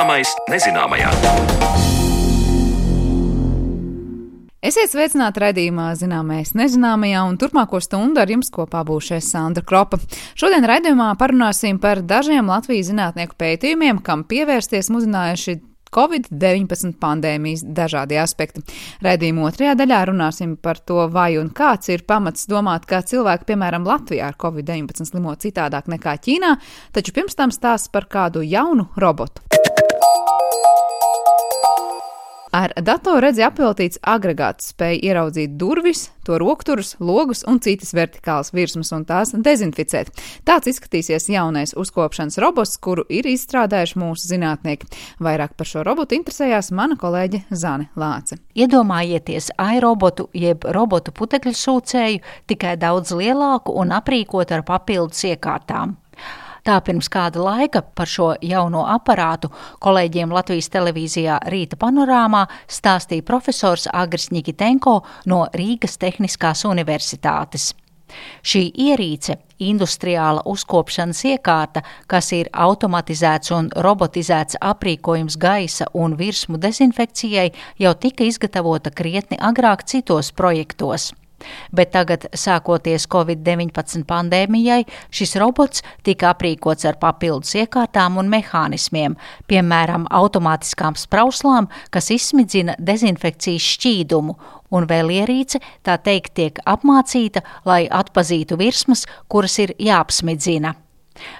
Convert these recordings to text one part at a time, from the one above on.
Zināmais nezināmajā. Esiet sveicināti raidījumā Zināmais nezināmajā, un turpmāko stundu ar jums kopā būšais Sandra Kropa. Šodien raidījumā parunāsim par dažiem Latvijas zinātnieku pētījumiem, kam pievērsties muzinājuši Covid-19 pandēmijas dažādi aspekti. Raidījuma otrajā daļā runāsim par to, vai un kāds ir pamats domāt, ka cilvēki, piemēram, Latvijā ar Covid-19 slimo citādāk nekā Ķīnā, taču pirms tam stāsts par kādu jaunu robotu. Ar datoru redzi apveltīts agregāts spēja ieraudzīt durvis, to rokturus, logus un citas vertikālas virsmas un tās dezinficēt. Tāds izskatīsies jaunais uzkopšanas robots, kuru ir izstrādājuši mūsu zinātnieki. Vairāk par šo robotu interesējās mana kolēģe Zane Lāce. Iedomājieties iRobotu jeb robotu putekļu sūcēju tikai daudz lielāku un aprīkotu ar papildus iekārtām. Tā pirms kāda laika par šo jauno aparātu kolēģiem Latvijas televīzijā Rīta panorāmā stāstīja profesors Agris Nikitenko no Rīgas Tehniskās Universitātes. Šī ierīce, industriāla uzkopšanas iekārta, kas ir automatizēts un robotizēts aprīkojums gaisa un virsmu dezinfekcijai, jau tika izgatavota krietni agrāk citos projektos. Bet tagad, sākoties Covid-19 pandēmijai, šis robots tika aprīkots ar papildus iekārtām un mehānismiem, piemēram, automātiskām sprauslām, kas izsmidzina dezinfekcijas šķīdumu, un vēl ierīce, tā teikt, tiek apmācīta, lai atpazītu virsmas, kuras ir jāapsmidzina.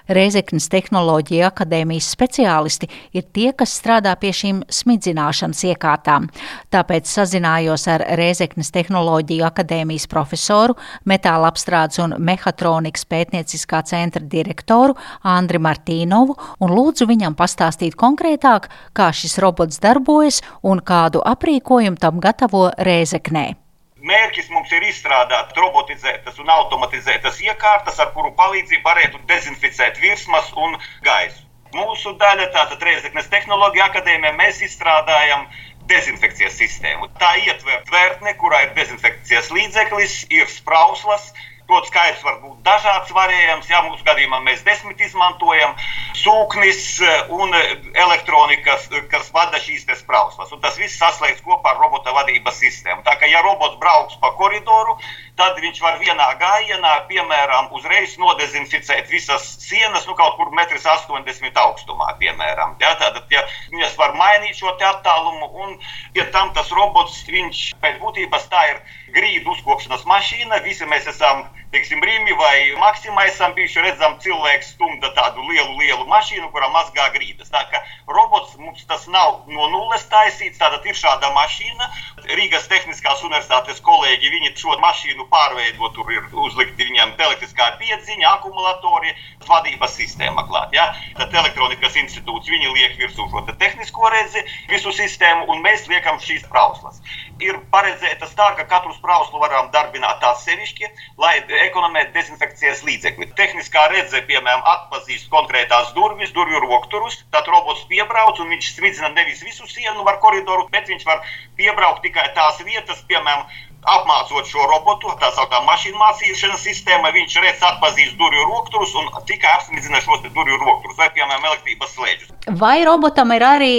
Reizeknas Tehnoloģija akadēmijas speciālisti ir tie, kas strādā pie šīm smidzināšanas iekārtām. Tāpēc sazinājos ar Reizeknas Tehnoloģiju akadēmijas profesoru, metāla apstrādes un mehatronikas pētnieciskā centra direktoru Andri Martīnovu un lūdzu viņam pastāstīt konkrētāk, kā šis robots darbojas un kādu aprīkojumu tam gatavo Reizeknē. Mērķis mums ir izstrādāt robotizētas un automatizētas iekārtas, ar kuru palīdzību varētu dezinficēt virsmas un gaisu. Mūsu daļa, tātad Reizeknas tehnoloģija akadēmija, mēs izstrādājam dezinfekcijas sistēmu. Tā ietver tvērtni, kurā ir dezinfekcijas līdzeklis, ir sprauslas, Protams, skaits var būt dažāds variants. Jā, mūsu gadījumā mēs desmit izmantojam sūknis eh, un eh, elektronikas, eh, kas vada šīs sprauslas. Un tas viss saslēgts kopā ar robota vadības sistēmu. Tā kā ja robots brauks pa koridoru, tad viņš var vienā gājienā, piemēram, uzreiz nodezinficēt visas sienas, nu, kaut kur 1,80 m augstumā, piemēram. Ja, tātad, ja viņas var mainīt šo attālumu, un pie tam tas robots, viņš pēc būtības tā ir grīdu uzkopšanas mašīna. Visi mēs esam, teiksim, Rīmi vai Maksimā esam bijuši redzam cilvēku stumda tādu lielu, lielu mašīnu, kurā mazgā grīdas. Tā kā robots mums tas nav no nulles taisīts, tātad ir šāda mašīna. Rīgas Tehniskās universitātes kolēģi, viņi šo mašīnu pārveido, tur ir uzlikti viņam elektriskā piedziņa, akumulatori, vadības sistēma klāt. Ja? Tad elektronikas institūts, viņi liek virsū šo te tehnisko redzi, visu sistēmu, un mēs liekam šīs trauslas. Ir paredzētas tā, ka katru sprauslu varam darbināt atsevišķi, lai ekonomētu dezinfekcijas līdzekli. Tehniskā redze, piemēram, atpazīst konkrētās durvis, durvju rokturus, tad robots piebrauc un viņš smidzina nevis visu sienu ar koridoru, bet viņš var piebraukt tikai tās vietas, piemēram, apmācot šo robotu, tā sauktā mašīnu mācīšanas sistēma, viņš redz, atpazīst durvju rokturus un tikai apsmidzina šos durvju rokturus vai, piemēram, elektrības slēdžus. Vai robotam ir arī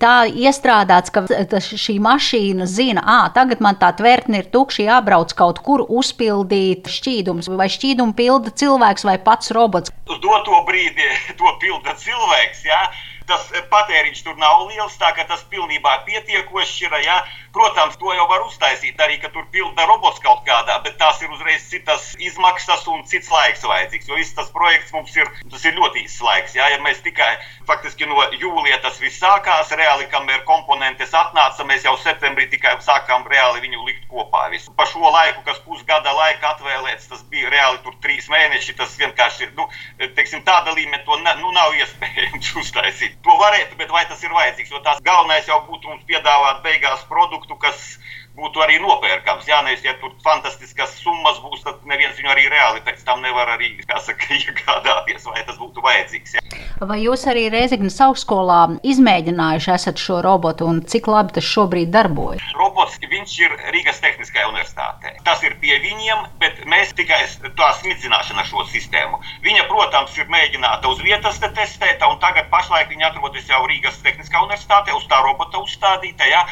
tā iestrādāts, ka šī mašīna zina, ah, tagad man tā tvertne ir tukša, jābrauc kaut kur uzpildīt šķīdums, vai šķīdumu pilda cilvēks vai pats robots? Uz doto brīdi to pilda cilvēks, jā. Ja? tas patēriņš tur nav liels, tā ka tas pilnībā pietiekošs ir. Ja? Protams, to jau var uztaisīt arī, ka tur pilda robots kaut kādā, bet tās ir uzreiz citas izmaksas un cits laiks vajadzīgs. Jo viss tas projekts mums ir, tas ir ļoti īsts laiks. Ja, ja mēs tikai faktiski no jūlija tas viss sākās, reāli, kamēr komponentes atnāca, mēs jau septembrī tikai sākām reāli viņu likt kopā. Visu. Pa šo laiku, kas pusgada laika atvēlēts, tas bija reāli tur trīs mēneši. Tas vienkārši ir, nu, teiksim, tāda līmenī to ne, nu, nav iespējams uztaisīt. To varētu, bet vai tas ir vajadzīgs? Jo tās galvenais jau būtu mums piedāvāt beigās produktu produktu, kas būtu arī nopērkams. Jā, nevis, ja tur fantastiskas summas būs, tad neviens viņu arī reāli pēc tam nevar arī, saka, iegādāties, vai tas būtu vajadzīgs. Jā. Vai jūs arī Reizeknas augstskolā izmēģinājuši esat šo robotu un cik labi tas šobrīd darbojas? Robots viņš ir Rīgas Tehniskajā universitātē. Tas ir pie viņiem, bet mēs tikai tā smidzināšana šo sistēmu. Viņa, protams, ir mēģināta uz vietas te testēt, un tagad pašlaik viņa atrodas jau Rīgas Tehniskā universitātē, uz tā robota uzstādīta. Ja?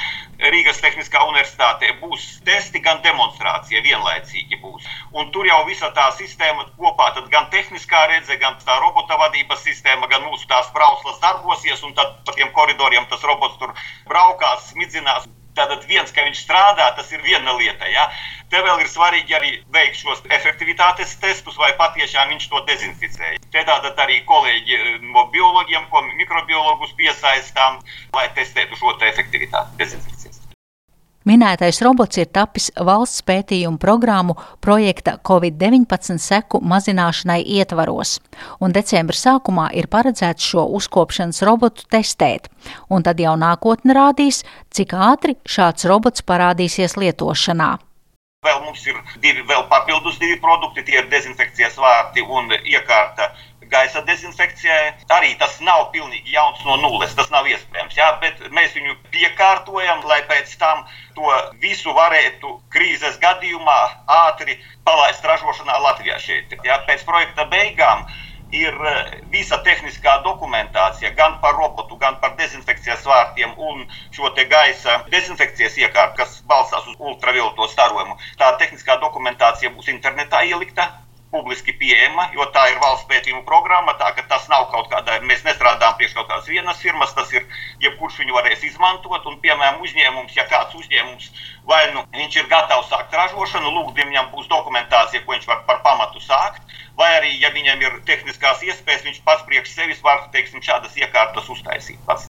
Rīgas Tehniskā universitātē būs testi, gan demonstrācija vienlaicīgi būs. Un tur jau visa tā sistēma kopā, gan tehniskā redze, gan tā robota vadības sistēma, gan mūsu tās brauslas darbosies, un tad pa tiem koridoriem tas robots tur braukās, smidzinās. Tātad viens, ka viņš strādā, tas ir viena lieta. Ja? Te vēl ir svarīgi arī veikt šos efektivitātes testus, vai patiešām viņš to dezinficē. Te tātad arī kolēģi eh, no biologiem, ko mikrobiologus piesaistām, lai testētu šo te efektivitāti dezinficēs. Minētais robots ir tapis valsts pētījumu programmu projekta Covid-19 seku mazināšanai ietvaros, un decembra sākumā ir paredzēts šo uzkopšanas robotu testēt, un tad jau nākotne rādīs, cik ātri šāds robots parādīsies lietošanā. Vēl mums ir divi vēl papildus divi produkti, tie ir dezinfekcijas vārti un iekārta gaisa dezinfekcijai. Arī tas nav pilnīgi jauns no nulles, tas nav iespējams. Jā, bet mēs viņu piekārtojam, lai pēc tam to visu varētu krīzes gadījumā ātri palaist ražošanā Latvijā. Šeit. Jā, pēc projekta beigām ir eh, visa tehniskā dokumentācija gan par robotu, gan par dezinfekcijas vārtiem un šo gaisa dezinfekcijas iekārtu, kas balstās uz ultravioleto starojumu. Tā tehniskā dokumentācija būs internetā ielikta publiski pieejama, jo tā ir valsts pētījuma programma. Tā tas nav kaut kāda, mēs nestrādājam priekš kaut kādas vienas firmas, tas ir jebkurš viņu varēs izmantot. Un, piemēram, uzņēmums, ja kāds uzņēmums vai nu viņš ir gatavs sākt ražošanu, lūk, viņam būs dokumentācija, ko viņš var par pamatu sākt. Vai arī, ja viņam ir tehniskās iespējas, viņš pats priekš sevis var teiksim, šādas iekārtas uztaisīt pats.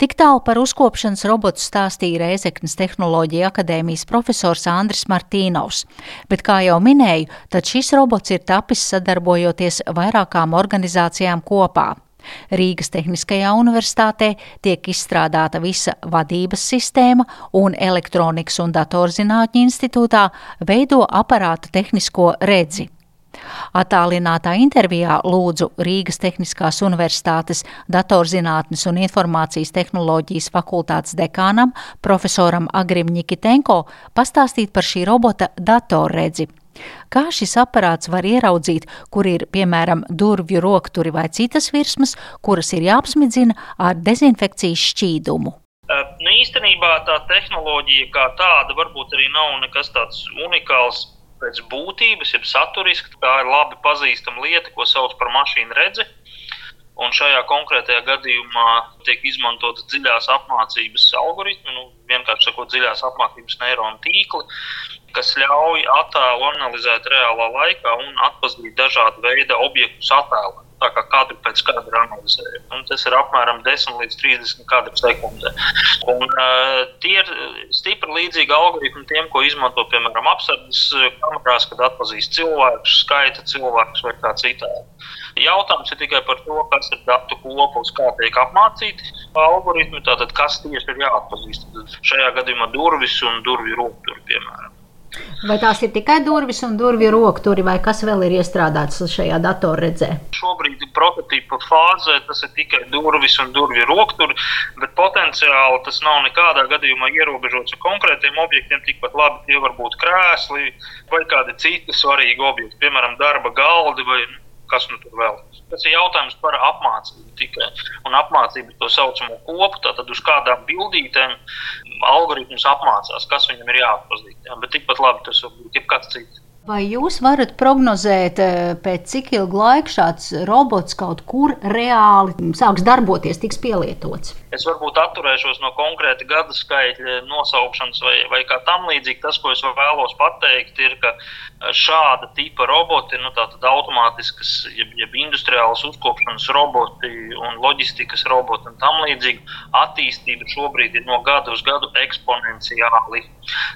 Tik tālu par uzkopšanas robotu stāstīja Reizeknas Tehnoloģija akadēmijas profesors Andris Martīnovs, bet, kā jau minēju, tad šis robots ir tapis sadarbojoties vairākām organizācijām kopā. Rīgas Tehniskajā universitātē tiek izstrādāta visa vadības sistēma, un Elektronikas un datorzinātņu institūtā veido aparāta tehnisko redzi. Attālinātā intervijā lūdzu Rīgas Tehniskās Universitātes datorzinātnes un informācijas tehnoloģijas fakultātes dekānam profesoram Agrim Nikitenko pastāstīt par šī robota datorredzi. Kā šis aparāts var ieraudzīt, kur ir piemēram durvju rokturi vai citas virsmas, kuras ir jāapsmidzina ar dezinfekcijas šķīdumu? Nu, īstenībā tā tehnoloģija kā tāda varbūt arī nav nekas tāds unikāls pēc būtības, jeb saturiski. Tā ir labi pazīstama lieta, ko sauc par mašīnu redzi. Un šajā konkrētajā gadījumā tiek izmantotas dziļās apmācības algoritmi, nu, vienkārši sakot, dziļās apmācības neironu tīkli, kas ļauj attēlu analizēt reālā laikā un atpazīt dažādu veidu objektus attēlā tā kā kadru pēc kadra analizēju. Un tas ir apmēram 10 līdz 30 kadru sekundē. Un, uh, tie ir stipri līdzīgi algoritmi tiem, ko izmanto piemēram apsardzes kamerās, kad atpazīst cilvēkus, skaita cilvēkus vai kā citādi. Jautājums ir tikai par to, kas ir datu kopums, kā tiek apmācīti algoritmi, tātad kas tieši ir jāatpazīst. Šajā gadījumā durvis un durvju rūpturi, piemēram. Vai tās ir tikai durvis un durvju rokturi, vai kas vēl ir iestrādāts šajā datorredzē? Šobrīd prototypa fāzē tas ir tikai durvis un durvju rokturi, bet potenciāli tas nav nekādā gadījumā ierobežots ar konkrētiem objektiem. Tikpat labi tie var būt krēsli vai kādi citi svarīgi objekti, piemēram, darba galdi vai kas nu tur vēl. Tas ir jautājums par apmācību tikai. Un apmācību to saucamo kopu, tātad uz kādām bildītēm algoritms apmācās, kas viņam ir jāatpazīst. Ja? Bet tikpat labi tas var būt jebkas cits. Vai jūs varat prognozēt, eh, pēc cik ilga laika šāds robots kaut kur reāli sāks darboties, tiks pielietots? Es varbūt atturēšos no konkrēta gada skaitļa nosaukšanas vai, vai kā tam līdzīgi. Tas, ko es vēlos pateikt, ir, ka šāda tipa roboti, nu, tātad automātiskas, jeb, jeb industriālas uzkopšanas roboti un loģistikas roboti un tam līdzīgi, attīstība šobrīd ir no gada uz gadu eksponenciāli.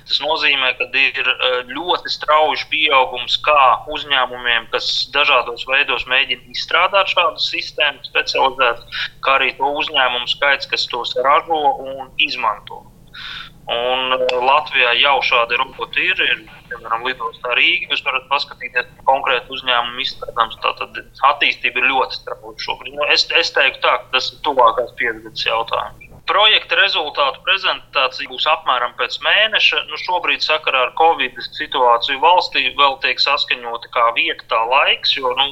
Tas nozīmē, ka ir eh, ļoti strauji pieaugums kā uzņēmumiem, kas dažādos veidos mēģina izstrādāt šādu sistēmu, specializēt, kā arī to uzņēmumu skaits, kas tos ražo un izmanto. Un uh, Latvijā jau šādi roboti ir. ir piemēram, lidostā Rīgā. Jūs varat paskatīties konkrēti uzņēmumu izstrādājums. Tātad attīstība ir ļoti strauja šobrīd. Nu, es, es teiktu, tā, ka tas ir tuvākās pieredzes jautājums. Projekta rezultātu prezentācija būs apmēram pēc mēneša. Nu, šobrīd, sakarā ar Covid situāciju valstī, vēl tiek saskaņota kā vieta, tā laiks, jo nu,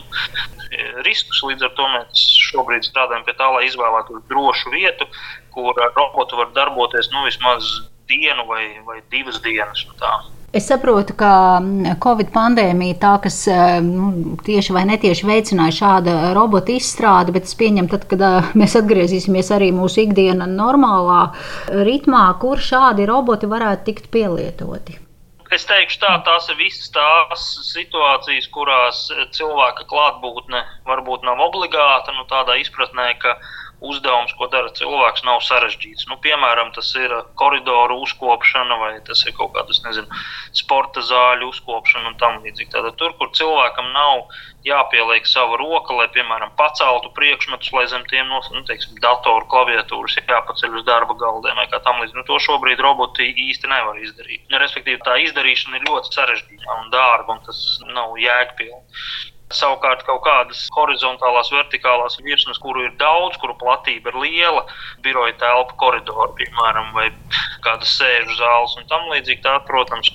riskus līdz ar to mēs šobrīd strādājam pie tā, lai izvēlētos drošu vietu, kur robotu var darboties nu, vismaz dienu vai, vai divas dienas. Nu. Es saprotu, ka mm, Covid pandēmija tā, kas eh, nu, tieši vai netieši veicināja šādu robotu izstrādi, bet es pieņemu, tad, kad eh, mēs atgriezīsimies arī mūsu ikdiena normālā ritmā, kur šādi roboti varētu tikt pielietoti. Es teikšu, tā, tās ir visas tās situācijas, kurās cilvēka klātbūtne varbūt nav obligāta, nu, tādā izpratnē, ka uzdevums, ko dara cilvēks, nav sarežģīts. Nu, piemēram, tas ir koridoru uzkopšana vai tas ir kaut kāda, nezinu, sporta zāļu uzkopšana un tam līdzīgi. Tātad tur, kur cilvēkam nav jāpieliek sava roka, lai, piemēram, paceltu priekšmetus, lai zem tiem nos, nu, teiksim, datoru klaviatūras jāpaceļ uz darba galdiem vai kā tam līdzīgi. Nu, to šobrīd roboti īsti nevar izdarīt. Nu, respektīvi, tā izdarīšana ir ļoti sarežģīta un dārga, un tas nav jēgpilni. Savukārt kaut kādas horizontālās, vertikālās virsmas, kuru ir daudz, kuru platība ir liela, biroja telpa koridoru, piemēram, vai kādas sēžu zāles un tam līdzīgi, tā, protams,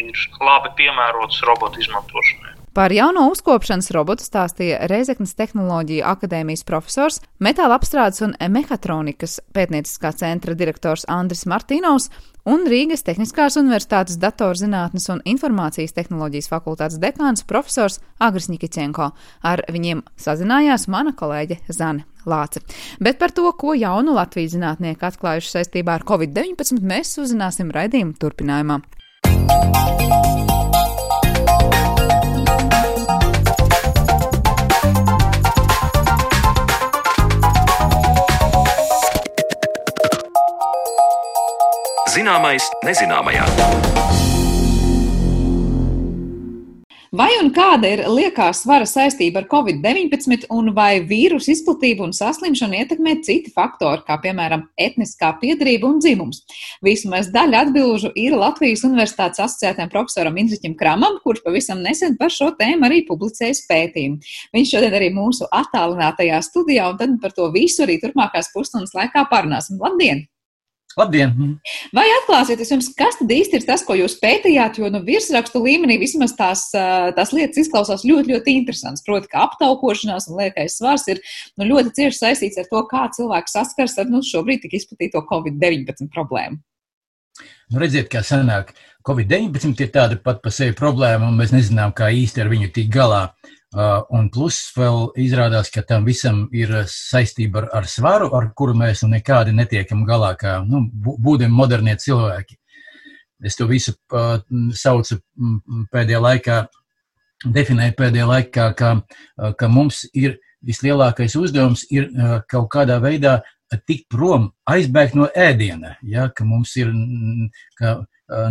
ir labi piemērotas robotu izmantošanai. Par jauno uzkopšanas robotu stāstīja Reizeknas Tehnoloģiju akadēmijas profesors, metāla apstrādes un mehatronikas pētnieciskā centra direktors Andris Martīnovs un Rīgas Tehniskās Universitātes datorzinātnes un informācijas tehnoloģijas fakultātes dekāns profesors Agris Nikicenko. Ar viņiem sazinājās mana kolēģe Zane Lāce. Bet par to, ko jaunu Latvijas zinātnieki atklājuši saistībā ar Covid-19, mēs uzzināsim raidījuma turpinājumā. Zināmais, nezināmajā. Vai un kāda ir liekā svara saistība ar covid-19 un vai vīrusu izplatību un saslimšanu ietekmē citi faktori, kā piemēram etniskā piedarība un dzimums? Vismaz daļa atbilžu ir Latvijas Universitātes asociētajam profesoram Indriķim Kramam, kurš pavisam nesen par šo tēmu arī publicējis pētījumu. Viņš šodien arī mūsu attālinātajā studijā, un tad par to visu arī turpmākās pusstundas laikā parunāsim. Labdien! Labdien! Vai atklāsieties jums, kas tad īsti ir tas, ko jūs pētījāt? Jo nu, virsrakstu līmenī vismaz tās, tās lietas izklausās ļoti, ļoti interesants. Proti, ka aptaukošanās un liekais svars ir nu, ļoti cieši saistīts ar to, kā cilvēks saskars ar nu, šobrīd tik izplatīto Covid-19 problēmu. Nu, redziet, kā sanāk, Covid-19 ir tāda pat pa sevi problēma, un mēs nezinām, kā īsti ar viņu tikt galā. Uh, un plus vēl izrādās, ka tam visam ir saistība ar, ar svaru, ar kuru mēs nu nekādi netiekam galā, kā nu, būdami modernie cilvēki. Es to visu uh, saucu pēdējā laikā, definēju pēdējā laikā, ka, uh, ka mums ir vislielākais uzdevums ir uh, kaut kādā veidā tikt prom, aizbēgt no ēdiena. Ja, ka mums ir, ka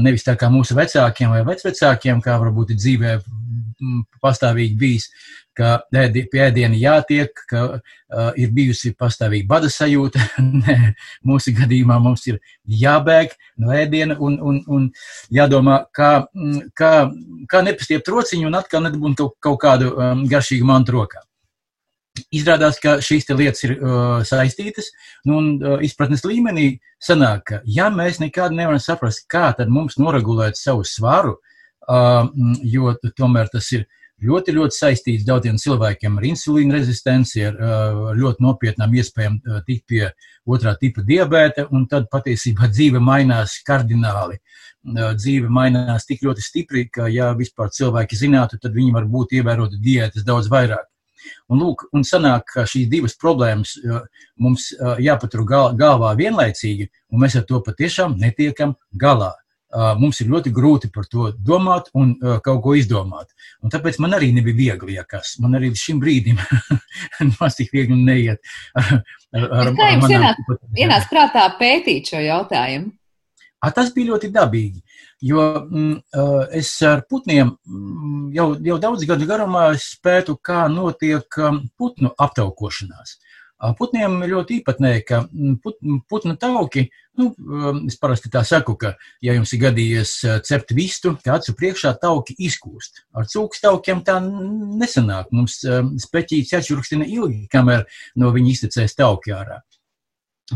nevis tā kā mūsu vecākiem vai vecvecākiem, kā varbūt dzīvē pastāvīgi bijis, ka pie ēdiena jātiek, ka uh, ir bijusi pastāvīga bada sajūta. Mūsu gadījumā mums ir jābēg no ēdiena un, un, un jādomā, kā, kā, kā nepastiept trociņu un atkal nedabūt kaut kādu um, garšīgu mantu rokā. Izrādās, ka šīs lietas ir uh, saistītas, nu, un uh, izpratnes līmenī sanāk, ka, ja mēs nekādu nevaram saprast, kā tad mums noregulēt savu svaru, uh, jo tomēr tas ir ļoti, ļoti saistīts daudziem cilvēkiem ar insulīna rezistenci, ar uh, ļoti nopietnām iespējām uh, tikt pie otrā tipa diabēta, un tad patiesībā dzīve mainās kardināli. Uh, dzīve mainās tik ļoti stipri, ka, ja vispār cilvēki zinātu, tad viņi var būt ievēroti diētas daudz vairāk. Un, lūk, un sanāk, ka šīs divas problēmas mums jāpatur galvā vienlaicīgi, un mēs ar to patiešām netiekam galā. Mums ir ļoti grūti par to domāt un kaut ko izdomāt. Un tāpēc man arī nebija viegli, ja kas. Man arī līdz šim brīdim maz tik viegli neiet. Ar, ar, kā jums ienāca ienāc prātā pētīt šo jautājumu? A, tas bija ļoti dabīgi. Jo mm, es ar putniem mm, jau, jau daudz gadu garumā pētu, kā notiek putnu aptaukošanās. Putniem ir ļoti īpatnēji, ka put, putnu tauki, nu, es parasti tā saku, ka, ja jums ir gadījies cept vistu, tā acu priekšā tauki izkūst. Ar cūkas taukiem tā nesanāk. Mums speķīts jāčurkstina ilgi, kamēr no viņa iztecēs tauki ārā.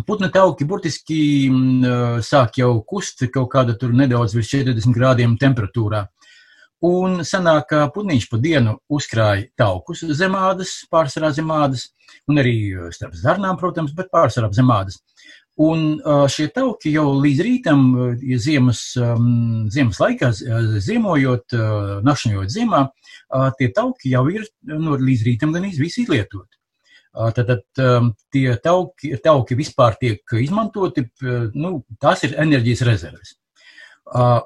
Putna tauki burtiski mm, sāk jau kust kaut kāda tur nedaudz virs 40 grādiem temperatūrā. Un sanāk, ka putniņš pa dienu uzkrāja taukus zemādas, pārsvarā zemādas, un arī starp zarnām, protams, bet pārsvarā zemādas. Un šie tauki jau līdz rītam, ja ziemas, ziemas laikā, ziemojot, nakšņojot ziemā, tie tauki jau ir nu, līdz rītam gan izlietoti. Tad, tad tie tauki, tauki vispār tiek izmantoti, nu, tās ir enerģijas rezerves.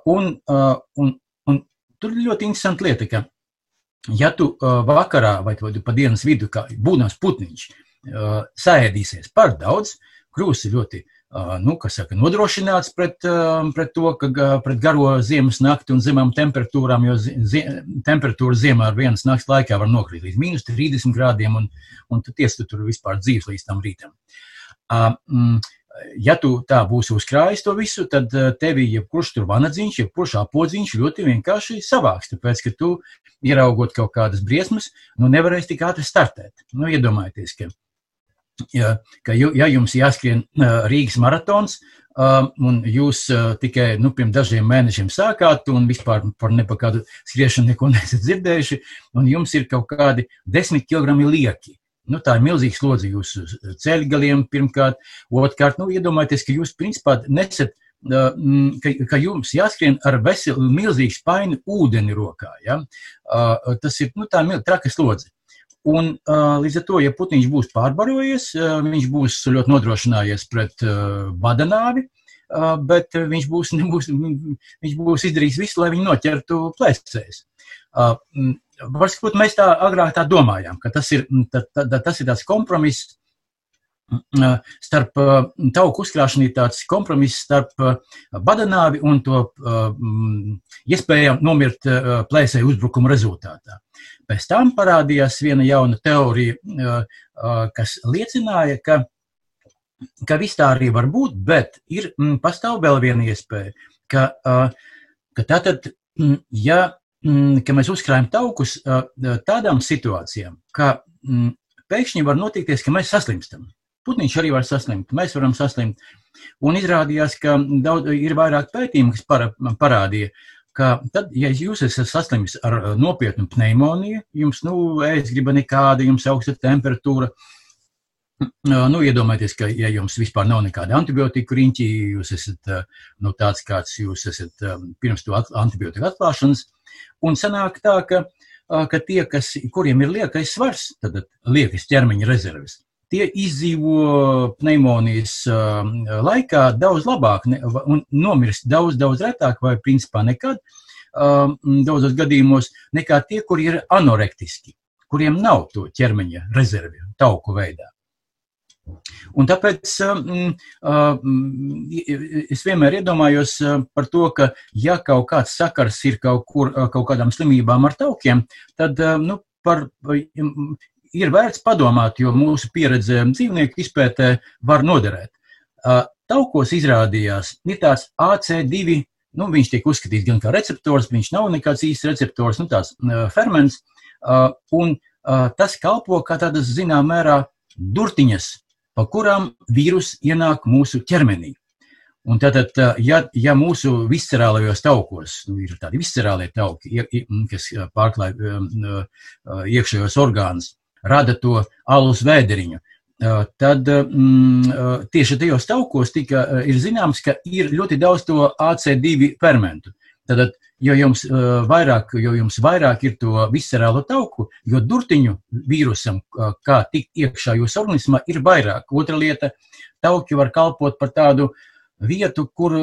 Un, un, un tur ir ļoti interesanta lieta, ka, ja tu vakarā vai pa dienas vidu, kā būnās putniņš, sēdīsies par daudz, Krūs ir ļoti nu, saka, nodrošināts pret, pret to, ka pret garo ziemas nakti un zemām temperatūrām, jo zie, temperatūra ziemā ar vienas nakts laikā var nokrīt līdz mīnus 30 grādiem, un, un tu tiesi tu tur vispār dzīves līdz tam rītam. Ja tu tā būsi uzkrājis to visu, tad tevi jebkurš tur vanadziņš, jebkurš apodziņš ļoti vienkārši savāks, tāpēc, ka tu, ieraugot kaut kādas briesmas, nu nevarēsi tik ātri startēt. Nu, iedomājieties, ka ja, ka, ja jums jāskrien Rīgas maratons, un jūs tikai nu, pirms dažiem mēnešiem sākāt, un vispār par nepakādu skriešanu neko nesat dzirdējuši, un jums ir kaut kādi desmit kilogrami lieki. Nu, tā ir milzīga slodze jūsu ceļgaliem, pirmkārt. Otrkārt, nu, iedomājieties, ka jūs principā nesat ka, ka jums jāskrien ar veselu, milzīgu spaini ūdeni rokā. Ja? Tas ir nu, tā traka slodze. Un, līdz ar to, ja putiņš būs pārbarojies, viņš būs ļoti nodrošinājies pret badanāvi, bet viņš būs, nebūs, viņš būs izdarījis visu, lai viņu noķertu plēsēs. Varbūt mēs tā agrāk tā domājām, ka tas ir, tā, tā, tas ir tāds kompromiss starp tauku uzkrāšanu, ir tāds kompromiss starp badanāvi un to iespēju nomirt plēsēju uzbrukuma rezultātā. Pēc tam parādījās viena jauna teorija, kas liecināja, ka, ka viss tā arī var būt, bet ir m, pastāv vēl viena iespēja, ka, ka tātad, ja ka mēs uzkrājam taukus tādām situācijām, ka pēkšņi var notikties, ka mēs saslimstam. Putniņš arī var saslimt, mēs varam saslimt. Un izrādījās, ka daudz, ir vairāk pētījumu, kas para, parādīja, ka tad, ja jūs esat saslimis ar uh, nopietnu pneimoniju, jums, nu, ēst griba nekāda, jums augsta temperatūra, nu, iedomājieties, ka, ja jums vispār nav nekāda antibiotika riņķī, jūs esat, uh, nu, tāds kāds jūs esat um, pirms to antibiotika atklāšanas, un sanāk tā, ka, ka tie, kas, kuriem ir liekais svars, tad liekas ķermeņa rezerves, tie izdzīvo pneimonijas laikā daudz labāk un nomirst daudz, daudz retāk vai principā nekad, daudzos gadījumos, nekā tie, kuri ir anorektiski, kuriem nav to ķermeņa rezervi tauku veidā. Un tāpēc um, um, es vienmēr iedomājos par to, ka, ja kaut kāds sakars ir kaut, kur, kaut kādām slimībām ar taukiem, tad nu, par ir vērts padomāt, jo mūsu pieredze dzīvnieku izpētē var noderēt. Taukos izrādījās, ir tāds AC2, nu, viņš tiek uzskatīts gan kā receptors, viņš nav nekāds īsts receptors, nu, tāds ferments, un tas kalpo kā tādas, zinām, mērā durtiņas, pa kurām vīrus ienāk mūsu ķermenī. Un tātad, ja, ja mūsu viscerālajos taukos, nu, ir tādi viscerālie tauki, kas pārklāj iekšējos orgānus, rada to alus vēderiņu. Tad mm, tieši tajos taukos tika, ir zināms, ka ir ļoti daudz to AC2 fermentu. Tad, jo jums, vairāk, jo jums vairāk ir to viscerālo tauku, jo durtiņu vīrusam, kā tikt iekšā jūsu organismā, ir vairāk. Otra lieta - tauki var kalpot par tādu vietu, kur,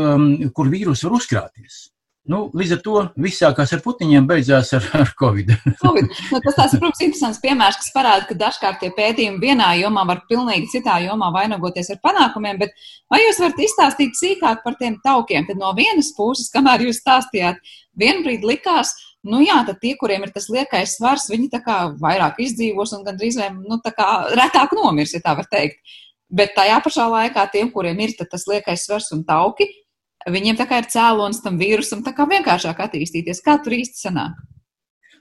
kur vīrus var uzkrāties. Nu, līdz ar to viss sākās ar putiņiem, beidzās ar, ar Covid. COVID. Nu, tas tāds, protams, interesants piemērs, kas parāda, ka dažkārt tie pētījumi vienā jomā var pilnīgi citā jomā vainagoties ar panākumiem, bet vai jūs varat izstāstīt sīkāk par tiem taukiem? Tad no vienas puses, kamēr jūs stāstījāt, vienbrīd likās, nu jā, tad tie, kuriem ir tas liekais svars, viņi tā kā vairāk izdzīvos un gandrīz vai, nu, tā kā retāk nomirs, ja tā var teikt. Bet tajā pašā laikā tiem, kuriem ir tas liekais svars un tauki, Viņiem tā kā ir cēlonis tam vīrusam, tā kā vienkāršāk attīstīties. Kā tur īsti sanāk?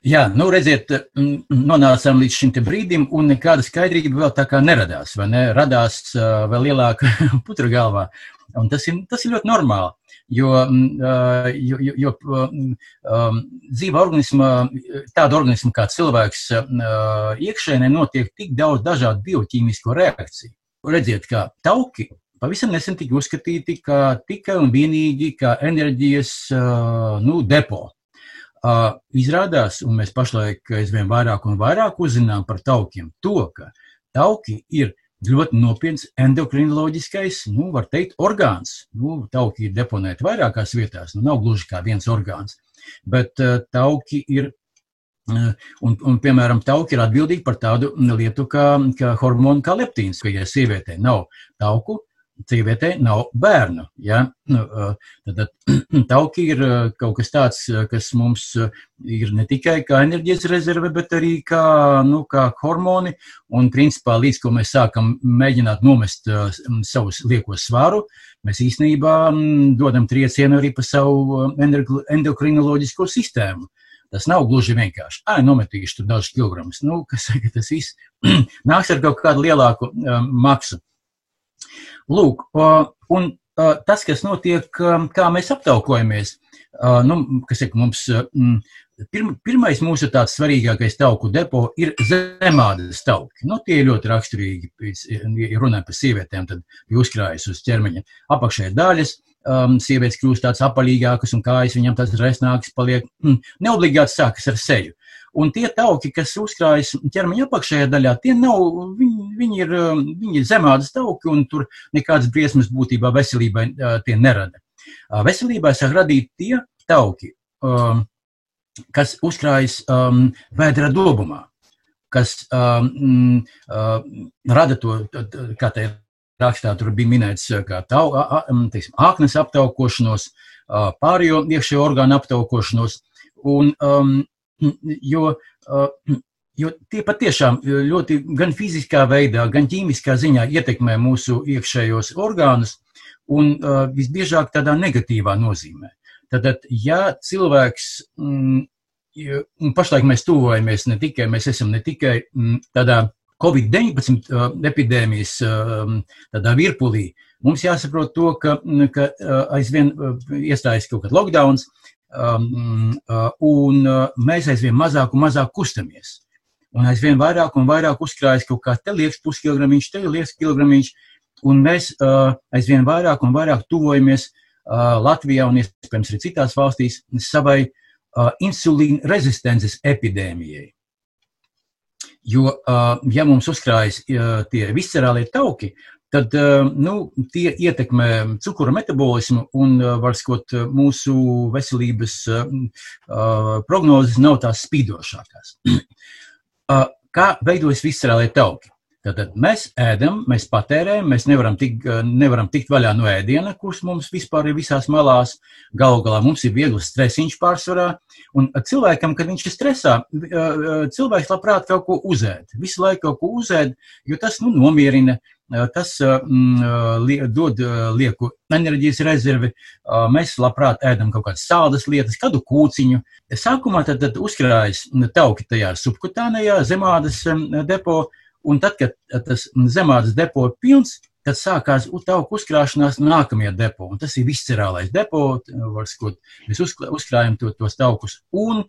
Jā, nu redziet, nonācām līdz šim brīdim, un nekāda skaidrība vēl tā kā neradās, ne? Radās uh, vēl lielāka putra galvā. Un tas ir, tas ir ļoti normāli, jo, uh, jo, jo um, dzīva organisma, tāda organisma kā cilvēks, uh, iekšēnē notiek tik daudz dažādu bioķīmisko reakciju. Redziet, kā tauki pavisam nesen tika uzskatīti kā tikai un vienīgi kā enerģijas uh, nu, depo. Izrādās, un mēs pašlaik aizvien vairāk un vairāk uzzinām par taukiem, to, ka tauki ir ļoti nopietns endokrinoloģiskais, nu, var teikt, orgāns. Nu, tauki ir deponēti vairākās vietās, nu, nav gluži kā viens orgāns, bet uh, tauki ir. Uh, un, un, piemēram, tauki ir atbildīgi par tādu lietu kā, kā hormonu kā leptīns, ka, ja sievietē nav tauku, sievietei nav bērnu. Ja? Nu, tad tauki ir kaut kas tāds, kas mums ir ne tikai kā enerģijas rezerve, bet arī kā, nu, kā hormoni. Un, principā, līdz ko mēs sākam mēģināt nomest savus liekos svaru, mēs īstenībā dodam triecienu arī pa savu endokrinoloģisko sistēmu. Tas nav gluži vienkārši. Ai, nometīšu tur dažus kilogramus. Nu, kas saka, tas viss nāks ar kaut kādu lielāku um, maksu. Lūk, un tas, kas notiek, kā mēs aptaukojamies, nu, kas ir mums. Pirm, pirmais mūsu tāds svarīgākais tauku depo ir zemādas tauki. Nu, tie ir ļoti raksturīgi, ja runājam par sievietēm, tad uzkrājas uz ķermeņa apakšējā daļas, um, sievietes kļūst tādas apaļīgākas un kājas viņam tādas resnākas paliek. Mm, neobligāti sākas ar seju. Un tie tauki, kas uzkrājas ķermeņa apakšējā daļā, tie nav, viņi, viņi, ir, um, viņi ir zemādas tauki, un tur nekādas briesmas būtībā veselībai uh, tie nerada. Uh, veselībai sāk radīt tie tauki, um, kas uzkrājas um, vēdra dobumā, kas um, uh, rada to, kā te rakstā tur bija minēts, kā tau, teiksim, āknes aptaukošanos, pārējo iekšējo orgānu aptaukošanos, un um, jo, jo tie patiešām ļoti gan fiziskā veidā, gan ķīmiskā ziņā ietekmē mūsu iekšējos orgānus un visbiežāk tādā negatīvā nozīmē. Tad, ja cilvēks, un pašlaik mēs tuvojamies ne tikai, mēs esam ne tikai tādā Covid-19 epidēmijas tādā virpulī, mums jāsaprot to, ka, ka aizvien iestājas kaut kāds lockdowns, un uh, mēs aizvien mazāk un mazāk kustamies. Un aizvien vairāk un vairāk uzkrājas kaut kā te liekas puskilogramiņš, te liekas kilogramiņš, un mēs uh, aizvien vairāk un vairāk tuvojamies Latvijā un iespējams arī citās valstīs savai insulīna rezistences epidēmijai. Jo, ja mums uzkrājas tie viscerālie tauki, tad eh, nu, tie ietekmē cukura metabolismu un, eh, var sakot, mūsu veselības eh, prognozes nav tās spīdošākās. Kā veidojas viscerālie tauki? Tātad mēs ēdam, mēs patērējam, mēs nevaram, tik, nevaram tikt vaļā no ēdiena, kurš mums vispār ir visās malās. Galu galā mums ir viegls stresiņš pārsvarā. Un cilvēkam, kad viņš ir stresā, cilvēks labprāt kaut ko uzēd. Visu laiku kaut ko uzēd, jo tas nu, nomierina. Tas mm, dod lieku enerģijas rezervi. Mēs labprāt ēdam kaut kādas sādas lietas, kādu kūciņu. Sākumā tad, tad uzkrājas tauki tajā subkutānajā zemādas depo Un tad, kad tas zemādas depo ir pilns, tad sākās tauku uzkrāšanās nākamajā depo. Un tas ir viscerālais depo, skot, mēs uzkrājam to, tos taukus. Un,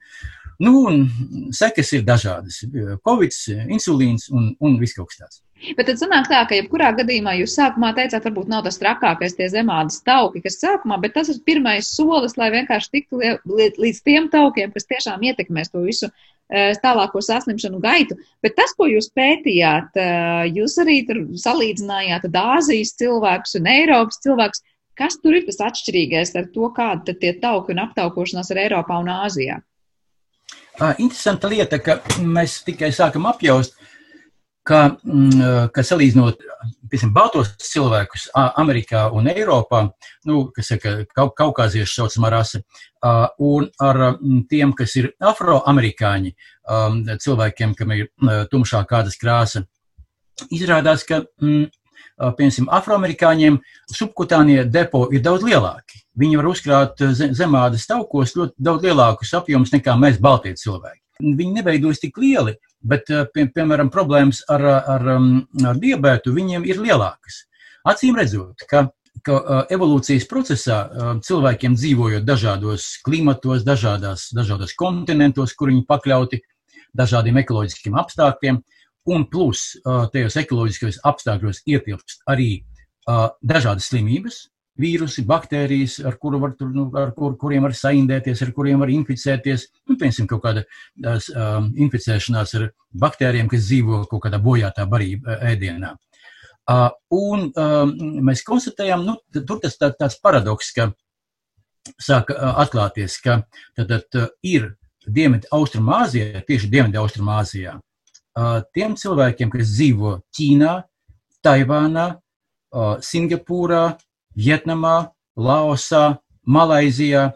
nu, un sekas ir dažādas. Covid, insulīns un, un viss kaut kas tāds. Bet tad sanāk tā, ka jebkurā gadījumā jūs sākumā teicāt, varbūt nav tas trakākais tie zemādas tauki, kas sākumā, bet tas ir pirmais solis, lai vienkārši tiktu līdz tiem taukiem, kas tiešām ietekmēs to visu Eh, tālāko saslimšanu gaitu. Bet tas, ko jūs pētījāt, eh, jūs arī tur salīdzinājāt Āzijas cilvēkus un Eiropas cilvēkus. Kas tur ir tas atšķirīgais ar to, kāda tie tauki un aptaukošanās ir Eiropā un Āzijā? Interesanta lieta, ka mēs tikai sākam apjaust, ka, mm, ka salīdzinot piemēram, baltos cilvēkus Amerikā un Eiropā, nu, kas ir kau, kaukāziešu saucamā rase, un ar tiem, kas ir afroamerikāņi, cilvēkiem, kam ir tumšā kādas krāsa, izrādās, ka, piemēram, afroamerikāņiem subkutānie depo ir daudz lielāki. Viņi var uzkrāt zemādas taukos ļoti daudz lielākus apjomus nekā mēs, baltie cilvēki. viņi neveidojas tik lieli, bet, pie, piemēram, problēmas ar, ar, ar diabētu viņiem ir lielākas. Acīm redzot, ka, ka evolūcijas procesā cilvēkiem dzīvojot dažādos klimatos, dažādās, dažādos kontinentos, kur viņi pakļauti dažādiem ekoloģiskiem apstākļiem, un plus tajos ekoloģiskajos apstākļos ietilpst arī dažādas slimības, vīrusi, baktērijas, ar, kuru var, nu, ar kur, kuriem var saindēties, ar kuriem var inficēties. Nu, piemēram, kaut kāda um, inficēšanās ar baktērijiem, kas dzīvo kaut kādā bojātā barība ēdienā. Uh, un um, mēs konstatējam, nu, tur tas tā, tāds paradoks, ka sāk uh, atklāties, ka tad, tad uh, ir Dienvidu Austrumāzijā, tieši Dienvidu Austrumāzijā, uh, tiem cilvēkiem, kas dzīvo Ķīnā, Taivānā, uh, Singapūrā, Vietnamā, Laosā, Malaizijā,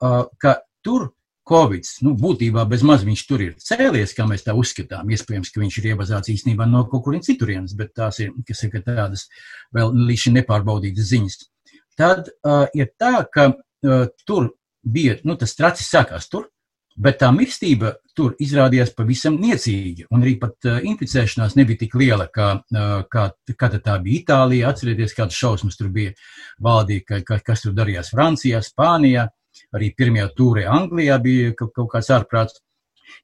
ka tur Covid, nu, būtībā bez maz viņš tur ir cēlies, kā mēs tā uzskatām. Iespējams, ka viņš ir iebazāts īstenībā no kaut kurienes citurienes, bet tās ir, kas ir tādas vēl līdz šim nepārbaudītas ziņas. Tad uh, ir tā, ka uh, tur bija, nu, tas tracis sākās tur, Bet tā mirstība tur izrādījās pavisam niecīga, un arī pat uh, inficēšanās nebija tik liela, kā, uh, kā, kā tā bija Itālijā. Atcerieties, kādas šausmas tur bija valdīja, ka, ka, kas tur darījās Francijā, Spānijā, arī pirmajā tūrē Anglijā bija kaut, kaut kāds ārprāts.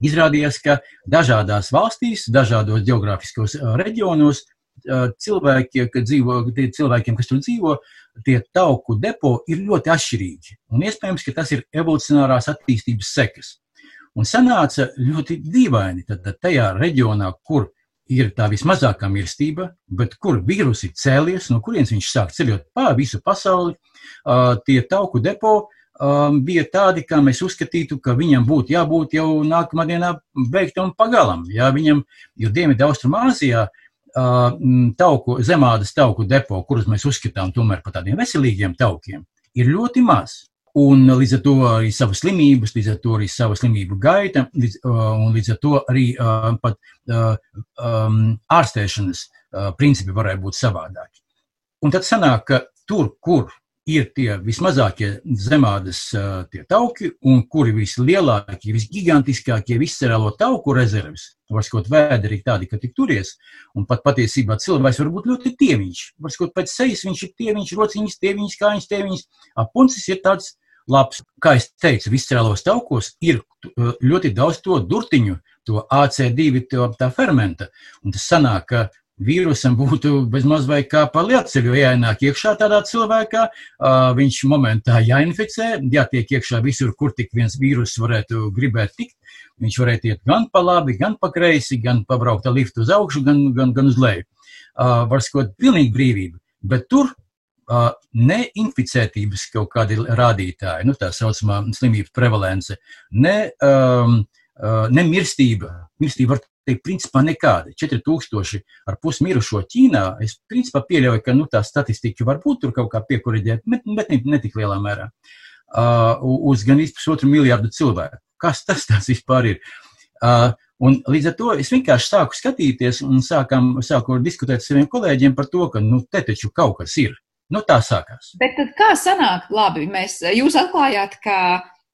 Izrādījās, ka dažādās valstīs, dažādos geogrāfiskos uh, reģionos cilvēki, ka dzīvo, cilvēkiem, kas tur dzīvo, tie tauku depo ir ļoti atšķirīgi. Un iespējams, ka tas ir evolucionārās attīstības sekas. Un sanāca ļoti dīvaini, tad, tad tajā reģionā, kur ir tā vismazākā mirstība, bet kur vīrusi ir cēlies, no kurienes viņš sāk ceļot pa visu pasauli, tie tauku depo bija tādi, kā mēs uzskatītu, ka viņam būtu jābūt jau nākamā dienā beigtam pagalam. Jā, viņam, jo Dienvidu Austrumāzijā uh, tauku, zemādas tauku depo, kurus mēs uzskatām tomēr par tādiem veselīgiem taukiem, ir ļoti maz. Un līdz ar to arī savas slimības, līdz ar to arī savu slimību gaita, līdz, uh, un līdz ar to arī uh, pat uh, um, ārstēšanas uh, principi varētu būt savādāki. Un tad sanāk, ka tur, kur ir tie vismazākie zemādas uh, tie tauki, un kuri vislielākie, visgigantiskākie viscerālo tauku rezerves, var skot vēderi tādi, ka tik turies, un pat patiesībā cilvēks var būt ļoti tieviņš, var skot pēc sejas viņš ir tieviņš, rociņas, tieviņš, kājas tieviņš, apuncis ir tāds labs. Kā jau teicu, viscēlos taukos ir uh, ļoti daudz to durtiņu, to AC2, to, fermenta. Un tas sanāk, ka vīrusam būtu bezmaz vai kā pa lielceļu jāienāk iekšā tādā cilvēkā, uh, viņš momentā jāinficē, jātiek iekšā visur, kur tik viens vīrus varētu gribēt tikt. Viņš varētu iet gan pa labi, gan pa kreisi, gan pabraukt ar liftu uz augšu, gan, gan, gan uz leju. Uh, var skot pilnīgi brīvību. Bet tur neinficētības kaut kādi rādītāji, nu, tā saucamā slimības prevalence, ne, um, ne mirstība. Mirstība var teikt, principā nekāda. 4000 ar pus mirušo Ķīnā. Es principā pieļauju, ka nu, tā statistika var būt tur kaut kā piekuriģēta, bet, bet ne, ne tik lielā mērā. Uh, uz gan pusotru miljardu cilvēku. Kas tas vispār ir? Uh, Un līdz ar to es vienkārši sāku skatīties un sākam, sāku diskutēt ar saviem kolēģiem par to, ka nu, te taču kaut kas ir. Nu, tā sākās. Bet kā sanāk, labi, mēs, jūs atklājāt, ka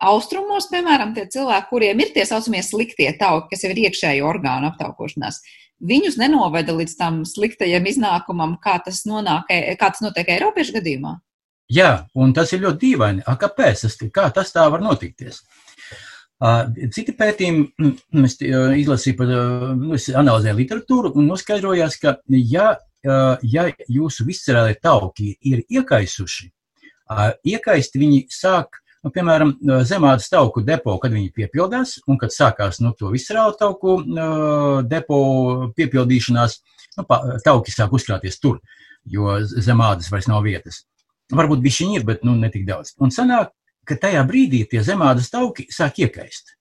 austrumos, piemēram, tie cilvēki, kuriem ir tie saucamie sliktie tauki, kas jau ir iekšēji orgānu aptaukošanās, viņus nenoveda līdz tam sliktajam iznākumam, kā tas, nonāk, kā tas notiek Eiropiešu gadījumā? Jā, un tas ir ļoti dīvaini. A, kāpēc? Tas, kā tas tā var notikties? Citi pētījumi, es izlasīju par, es analizēju literatūru un noskaidrojās, ka ja ja jūsu viscerālie tauki ir iekaisuši, iekaist viņi sāk, nu, piemēram, zemādas tauku depo, kad viņi piepildās, un kad sākās nu, to viscerālo tauku depo piepildīšanās, nu, tauki sāk uzkrāties tur, jo zemādas vairs nav vietas. Varbūt viņi ir, bet nu, ne tik daudz. Un sanāk, ka tajā brīdī tie zemādas tauki sāk iekaist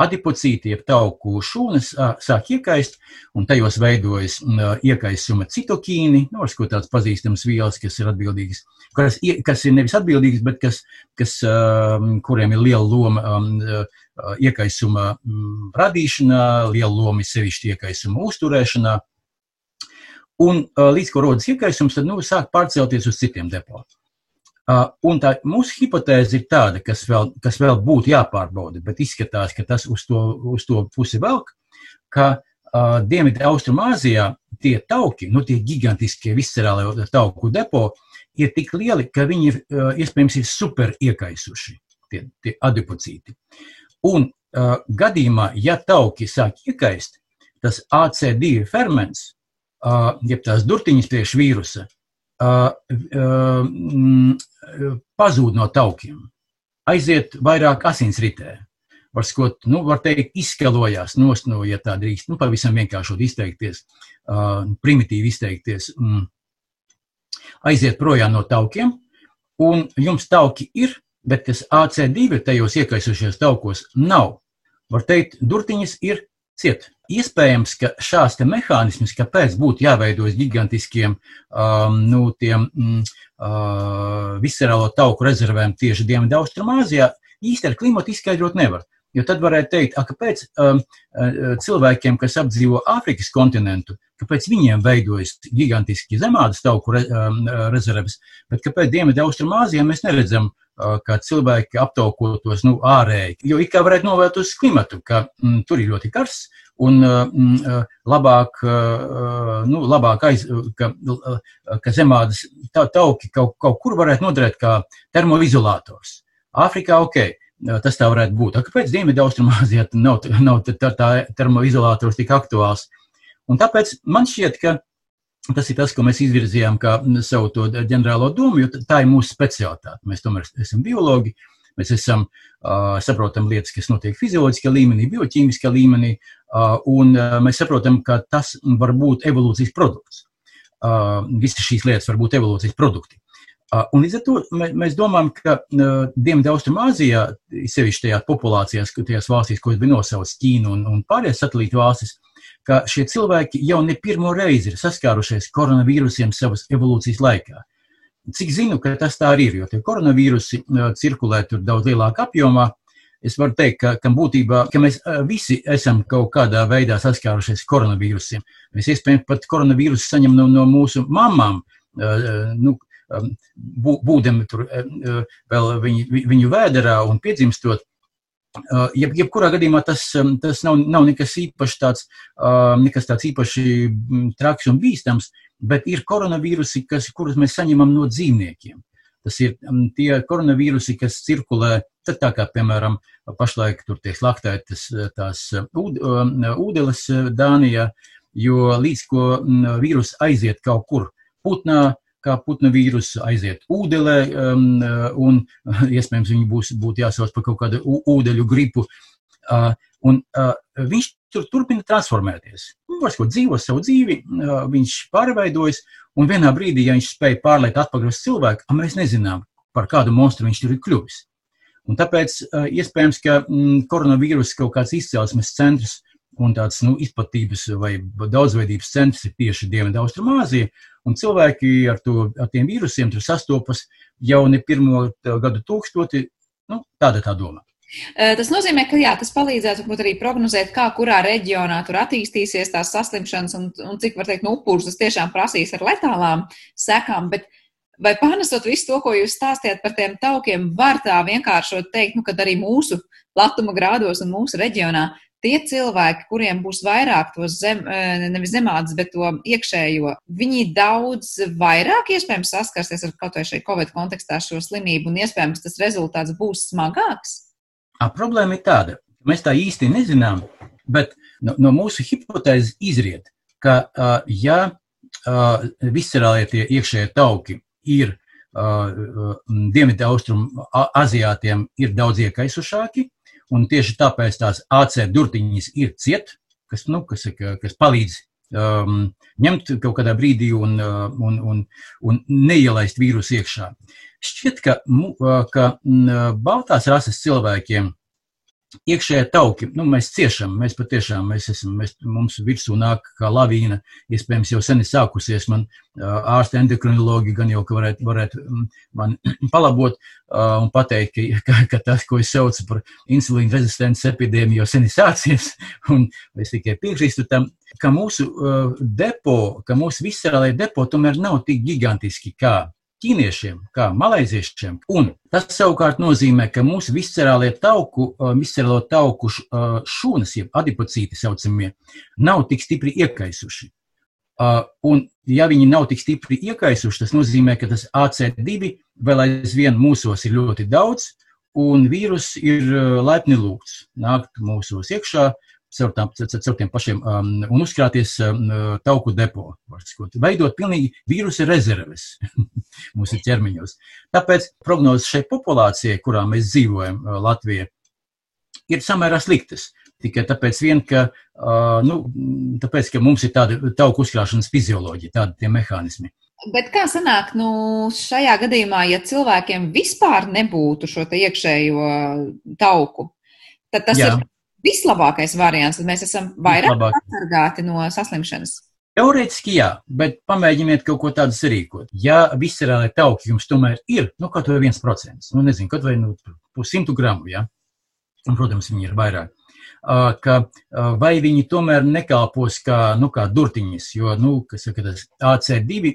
adipocīti, jeb tauku šūnas sāk iekaist, un tajos veidojas iekaisuma citokīni, nu, ko tāds pazīstams vielas, kas ir atbildīgas, kas, kas ir nevis atbildīgas, bet kas, kas, kuriem ir liela loma iekaisuma radīšanā, liela loma sevišķi iekaisuma uzturēšanā. Un līdz ko rodas iekaisums, tad nu, sāk pārcelties uz citiem depotiem. Uh, un tā mūsu hipotēze ir tāda, kas vēl, kas vēl būtu jāpārbauda, bet izskatās, ka tas uz to, uz to pusi velk, ka uh, Dienvidu Austrumāzijā tie tauki, nu tie gigantiskie viscerālie tauku depo, ir tik lieli, ka viņi ir, uh, iespējams ir super iekaisuši, tie, tie adipocīti. Un uh, gadījumā, ja tauki sāk iekaist, tas AC2 ferments, uh, jeb tās durtiņas priekš vīrusa, pazūd no taukiem, aiziet vairāk asinsritē. Var, skot, nu, var teikt, izskalojās no, ja tā drīkst, nu, pavisam vienkāršot izteikties, uh, primitīvi izteikties, mm, aiziet projām no taukiem, un jums tauki ir, bet tas AC2 tajos iekaisušajos taukos nav. Var teikt, durtiņas ir ciet. Iespējams, ka šāds mehānisms, kāpēc būtu jāveidojas gigantiskiem um, nu, tiem, mm, uh, viscerālo tauku rezervēm tieši Dienvidaustrumāzijā, īsti ar klimatu izskaidrot nevar. Jo tad varētu teikt, a, kāpēc um, uh, cilvēkiem, kas apdzīvo Āfrikas kontinentu, kāpēc viņiem veidojas gigantiski zemādas tauku re, um, rezerves, bet kāpēc Dienvidaustrumāzijā mēs neredzam uh, kā cilvēki aptaukotos nu, ārēji. Jo it kā varētu novērt uz klimatu, ka mm, tur ir ļoti karsts, un mm, labāk, nu, labāk aiz, ka, ka zemādas tauki kaut, kaut kur varētu noderēt kā termoizolators. Āfrikā ok, tas tā varētu būt. Kāpēc Dienvidu-Austrumāzijā nav, nav tā, tā termoizolators tik aktuāls? Un tāpēc man šķiet, ka tas ir tas, ko mēs izvirzījām kā savu to ģenerālo domu, jo tā ir mūsu specialitāte. Mēs tomēr esam biologi, uh, Mēs esam, uh, saprotam lietas, kas notiek fizioloģiskā līmenī, bioķīmiskā līmenī, uh, un uh, mēs saprotam, ka tas var būt evolūcijas produkts. Uh, visas šīs lietas var būt evolūcijas produkti. Uh, un līdz ar to mēs domājam, ka uh, Dienvidu-Austrumāzijā, sevišķi tajās populācijās, tajās valstīs, ko es biju nosaucis Ķīnu un, un pārējās satelītu valstis, ka šie cilvēki jau ne pirmo reizi ir saskārušies koronavīrusiem savas evolūcijas laikā. Cik zinu, ka tas tā arī ir, jo tie koronavīrusi cirkulē tur daudz lielākā apjomā. Es varu teikt, ka, ka būtībā ka mēs visi esam kaut kādā veidā saskārušies koronavīrusiem. Mēs iespējams pat koronavīrusu saņemam no, no mūsu mamām. Nu, būdami tur vēl viņu, viņu vēderā un piedzimstot, Jeb, jebkurā gadījumā tas, tas nav, nav nekas īpaši tāds, nekas tāds īpaši traks un bīstams, bet ir koronavīrusi, kas, kurus mēs saņemam no dzīvniekiem. Tas ir um, tie koronavīrusi, kas cirkulē, tad tā kā, piemēram, pašlaik tur tiek laktētas uh, tās uh, ūd, um, ūdeles uh, Dānijā, jo līdz ko um, vīrus aiziet kaut kur putnā, kā putna vīrusu aiziet ūdelē, um, un iespējams viņi būs, būtu jāsauc par kaut kādu ūdeļu gripu. Uh, un uh, viņš tur turpina transformēties. Viņš var dzīvo savu dzīvi, viņš pārveidojas, un vienā brīdī, ja viņš spēja pārliekt atpakaļ uz cilvēku, mēs nezinām, par kādu monstru viņš tur ir kļuvis. Un tāpēc iespējams, ka mm, koronavīrus kaut kāds izcelsmes centrs un tāds nu, izplatības vai daudzveidības centrs ir tieši Dienvidu-Austrumāzija, un cilvēki ar, to, ar tiem vīrusiem tur sastopas jau ne pirmo gadu tūkstoti. Nu, tāda tā doma. Tas nozīmē, ka jā, tas palīdzētu arī prognozēt, kā kurā reģionā tur attīstīsies tās saslimšanas un, un cik, var teikt, nu, upurus tas tiešām prasīs ar letālām sekām. Bet vai pārnesot visu to, ko jūs stāstījāt par tiem taukiem, var tā vienkāršot teikt, nu, ka arī mūsu platuma grādos un mūsu reģionā tie cilvēki, kuriem būs vairāk to zem, nevis zemādas, bet to iekšējo, viņi daudz vairāk iespējams saskarsies ar kaut vai šai Covid kontekstā šo slimību un iespējams tas rezultāts būs smagāks? A, problēma ir tāda, ka mēs tā īsti nezinām, bet no, no mūsu hipotēzes izriet, ka, uh, ja viscerālie tie iekšējie tauki ir Dienvidu austrumu aziātiem ir daudz iekaisušāki, un tieši tāpēc tās AC durtiņas ir ciet, kas, nu, kas, kas palīdz um, ņemt kaut kādā brīdī un, un, un, un neielaist vīrusu iekšā. Šķiet, ka, ka baltās rases cilvēkiem iekšējā tauki, nu, mēs ciešam, mēs patiešām, mēs esam, mēs, mums virsū nāk kā lavīna, iespējams jau sen ir sākusies, man ārsta endokrinologi gan jau, ka varētu, varētu man palabot un pateikt, ka, ka, ka tas, ko es saucu par insulīna rezistences epidēmiju, jau sen ir sācies, un es tikai piekrīstu tam, ka mūsu depo, ka mūsu viscerālajie depo tomēr nav tik gigantiski kā ķīniešiem, kā malaiziešiem. Un tas savukārt nozīmē, ka mūsu viscerālie tauku, viscerālo tauku šūnas, jeb adipocīti saucamie, nav tik stipri iekaisuši. Un, ja viņi nav tik stipri iekaisuši, tas nozīmē, ka tas AC2 vēl aizvien mūsos ir ļoti daudz, un vīrus ir laipni lūgts nākt mūsos iekšā, caur, tām, caur tiem pašiem um, un uzkrāties um, tauku depo. Veidot pilnīgi vīrusa rezerves mūsu ķermeņos. Tāpēc prognozes šai populācijai, kurā mēs dzīvojam, uh, Latvijā, ir samērā sliktas. Tikai tāpēc, vien, ka, uh, nu, tāpēc, ka mums ir tāda tauku uzkrāšanas fizioloģija, tādi tie mehānismi. Bet kā sanāk, nu, šajā gadījumā, ja cilvēkiem vispār nebūtu šo iekšējo tauku, tad tas Jā. ir vislabākais variants, tad mēs esam vairāk Vislabāk. atsargāti no saslimšanas. Teorētiski jā, bet pamēģiniet kaut ko tādu rīkot. Ja viscerālai tauki jums tomēr ir, nu, kaut vai viens procents, nu, nezinu, kaut vai nu, pusimtu gramu, jā, un, protams, viņi ir vairāk, ka vai viņi tomēr nekalpos kā, nu, kā durtiņas, jo, nu, kas saka, tas AC2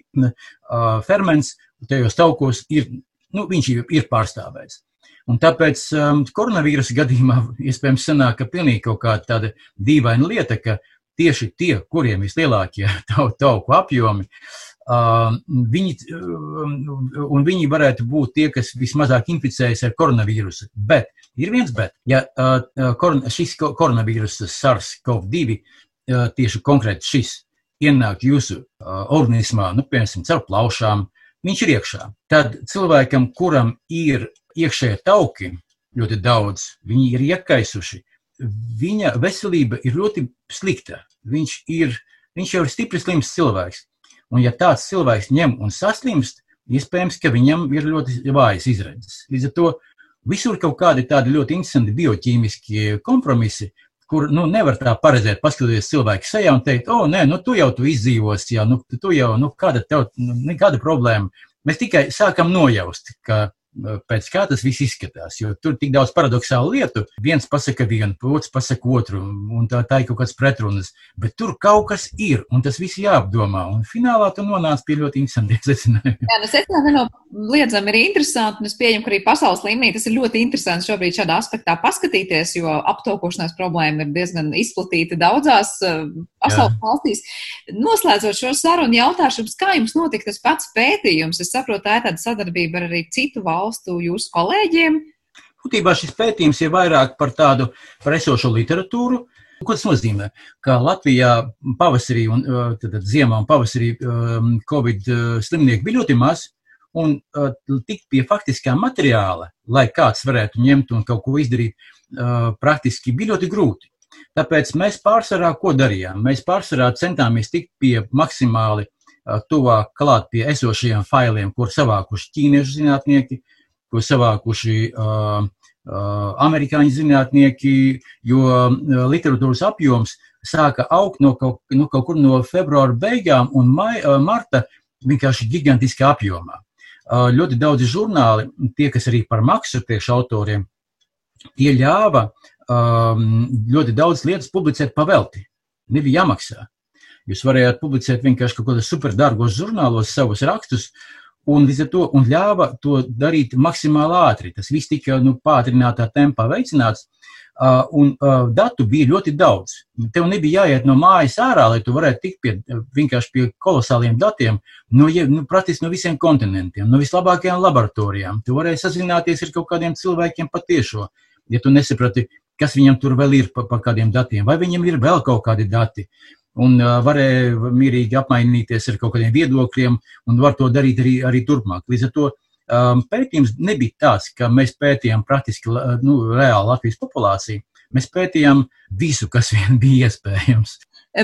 ferments tajos taukos ir, nu, viņš ir pārstāvēts. Un tāpēc um, koronavīrusa gadījumā iespējams sanāk, ka pilnīgi kaut kāda tāda dīvaina lieta, ka tieši tie, kuriem vislielākie tauku apjomi, uh, viņi, uh, un viņi varētu būt tie, kas vismazāk inficējas ar koronavīrusu. Bet ir viens bet, ja uh, koron, šis koronavīruss SARS-CoV-2, uh, tieši konkrēti šis, ienāk jūsu uh, organismā, nu, piemēram, caur plaušām, viņš ir iekšā. Tad cilvēkam, kuram ir iekšējie tauki ļoti daudz, viņi ir iekaisuši. Viņa veselība ir ļoti slikta. Viņš, ir, viņš jau ir stipri slims cilvēks. Un, ja tāds cilvēks ņem un saslimst, iespējams, ka viņam ir ļoti vājas izredzes. Līdz ar to visur kaut kādi tādi ļoti interesanti bioķīmiski kompromisi, kur nu, nevar tā paredzēt, paskatoties cilvēku sejā un teikt, o, nē, nu, tu jau tu izdzīvosi, jau, nu, tu jau, nu, kāda tev, nu, nekāda problēma. Mēs tikai sākam nojaust, ka pēc kā tas viss izskatās. Jo tur ir tik daudz paradoxālu lietu. Viens pasaka vienu, otrs pasaka otru, un tā, tā ir kaut kāds pretrunas. Bet tur kaut kas ir, un tas viss jāapdomā. Un finālā tu nonāc pie ļoti interesantiem secinājumiem. Jā, nu, secinājumi nenoliedzami ir interesanti, un es pieņemu, ka arī pasaules līmenī tas ir ļoti interesanti šobrīd šādā aspektā paskatīties, jo aptaukošanās problēma ir diezgan izplatīta daudzās uh, pasaules Jā. valstīs. Noslēdzot šo sarunu, jautāšu jums, kā jums notika tas pats pētījums? Es saprotu, tā ir tāda sadarbība ar arī citu valstu valstu jūsu kolēģiem? Būtībā šis pētījums ir vairāk par tādu par esošo literatūru. Ko tas nozīmē? Ka Latvijā pavasarī un tad, ziemā un pavasarī Covid slimnieki bija ļoti maz, un tikt pie faktiskā materiāla, lai kāds varētu ņemt un kaut ko izdarīt, praktiski bija ļoti grūti. Tāpēc mēs pārsvarā ko darījām? Mēs pārsvarā centāmies tikt pie maksimāli tuvāk klāt pie esošajiem failiem, kur savākuši ķīniešu zinātnieki, ko savākuši uh, amerikāņu zinātnieki, jo literatūras apjoms sāka augt no kaut, nu, kaut kur no februāra beigām un mai, marta vienkārši gigantiskā apjomā. Ļoti daudzi žurnāli, tie, kas arī par maksu priekš autoriem, tie ļāva ļoti daudz lietas publicēt pavelti. Nebija jāmaksā. Jūs varējāt publicēt vienkārši kaut kādos superdārgos žurnālos savus rakstus, un līdz ar to un ļāva to darīt maksimāli ātri. Tas viss tika nu, pātrinātā tempā veicināts. Uh, un uh, datu bija ļoti daudz. Tev nebija jāiet no mājas ārā, lai tu varētu tikt pie, vienkārši pie kolosāliem datiem no, nu, praktiski no visiem kontinentiem, no vislabākajām laboratorijām. Tu varēji sazināties ar kaut kādiem cilvēkiem patiešo, ja tu nesaprati, kas viņam tur vēl ir par pa kādiem datiem, vai viņam ir vēl kaut kādi dati. Un varēja mierīgi apmainīties ar kaut kādiem viedokļiem, un var to darīt arī, arī turpmāk. Līdz ar to um, pētījums nebija tāds, ka mēs pētījām praktiski nu, reāli Latvijas populāciju. Mēs pētījām visu, kas vien bija iespējams.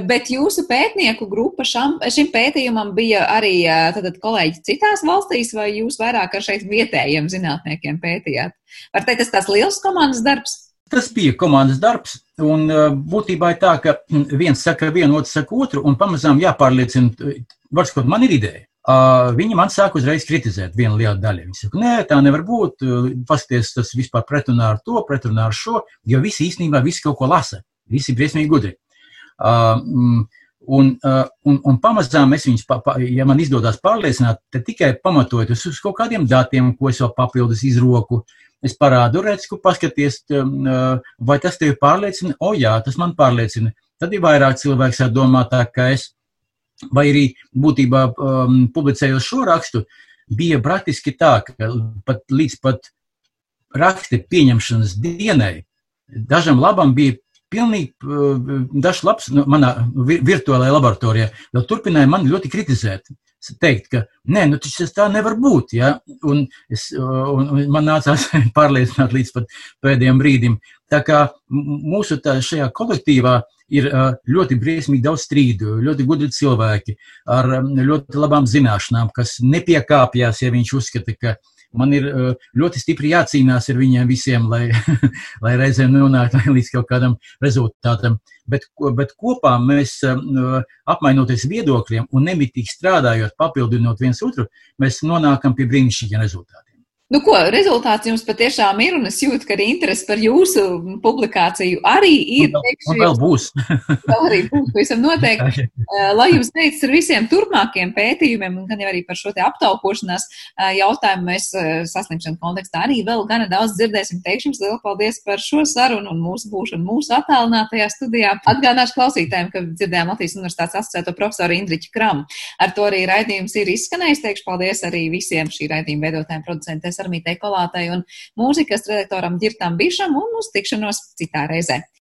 Bet jūsu pētnieku grupa šam, šim pētījumam bija arī tātad, kolēģi citās valstīs, vai jūs vairāk ar šeit vietējiem zinātniekiem pētījāt? Var teikt, tas tās liels komandas darbs? Tas bija komandas darbs, un uh, būtībā ir tā, ka viens saka vienu, otrs saka otru, un pamazām jāpārliecina, var sakot, man ir ideja. Uh, viņi man sāk uzreiz kritizēt vienu lielu daļu. Viņi saka, nē, tā nevar būt, uh, paskaties, tas vispār pretrunā ar to, pretrunā ar šo, jo visi īstenībā visi kaut ko lasa, visi briesmīgi gudri. Mm, Un, un, un pamazām es viņus, pa, pa, ja man izdodas pārliecināt, te tikai pamatojot uz kaut kādiem datiem, ko es vēl papildus izroku, es parādu, redz, ko paskaties, vai tas tevi pārliecina, o jā, tas man pārliecina. Tad ir vairāk cilvēks domā tā, ka es, vai arī būtībā um, publicējot šo rakstu, bija praktiski tā, ka pat līdz pat raksta pieņemšanas dienai dažam labam bija pilnīgi dažs labs nu, manā virtuālajā laboratorijā. Vēl turpināja mani ļoti kritizēt. Teikt, ka nē, nu, tas tā nevar būt. Ja? Un, es, un, un man nācās pārliecināt līdz pēdējiem brīdim. Tā kā mūsu tā, šajā kolektīvā ir ļoti briesmīgi daudz strīdu, ļoti gudri cilvēki ar ļoti labām zināšanām, kas nepiekāpjas, ja viņš uzskata, ka man ir ļoti stipri jācīnās ar viņiem visiem, lai, lai reizēm nonāktu līdz kaut kādam rezultātam. Bet, bet kopā mēs apmainoties viedokļiem un nemitīgi strādājot, papildinot viens otru, mēs nonākam pie brīnišķīgiem rezultātiem. Nu, ko, rezultāts jums patiešām ir, un es jūtu, ka arī interesi par jūsu publikāciju arī ir. Un, teikšu, un vēl būs. vēl arī būs, pavisam noteikti. Lai jums teikts ar visiem turpmākiem pētījumiem, un gan jau arī par šo te aptaukošanās jautājumu mēs saslimšanu kontekstā arī vēl gana daudz dzirdēsim. Teikšu jums lielu paldies par šo sarunu un mūsu būšanu mūsu attālinātajā studijā. Atgādināšu klausītājiem, ka dzirdējām Latvijas Universitātes asociēto profesoru Indriķu Kramu. Ar to arī raidījums ir izskanējis. Teikšu paldies arī visiem šī raidījuma veidotājiem producentiem Sarmītei Kolātai un mūzikas redaktoram Girtam Bišam un uz tikšanos citā reizē.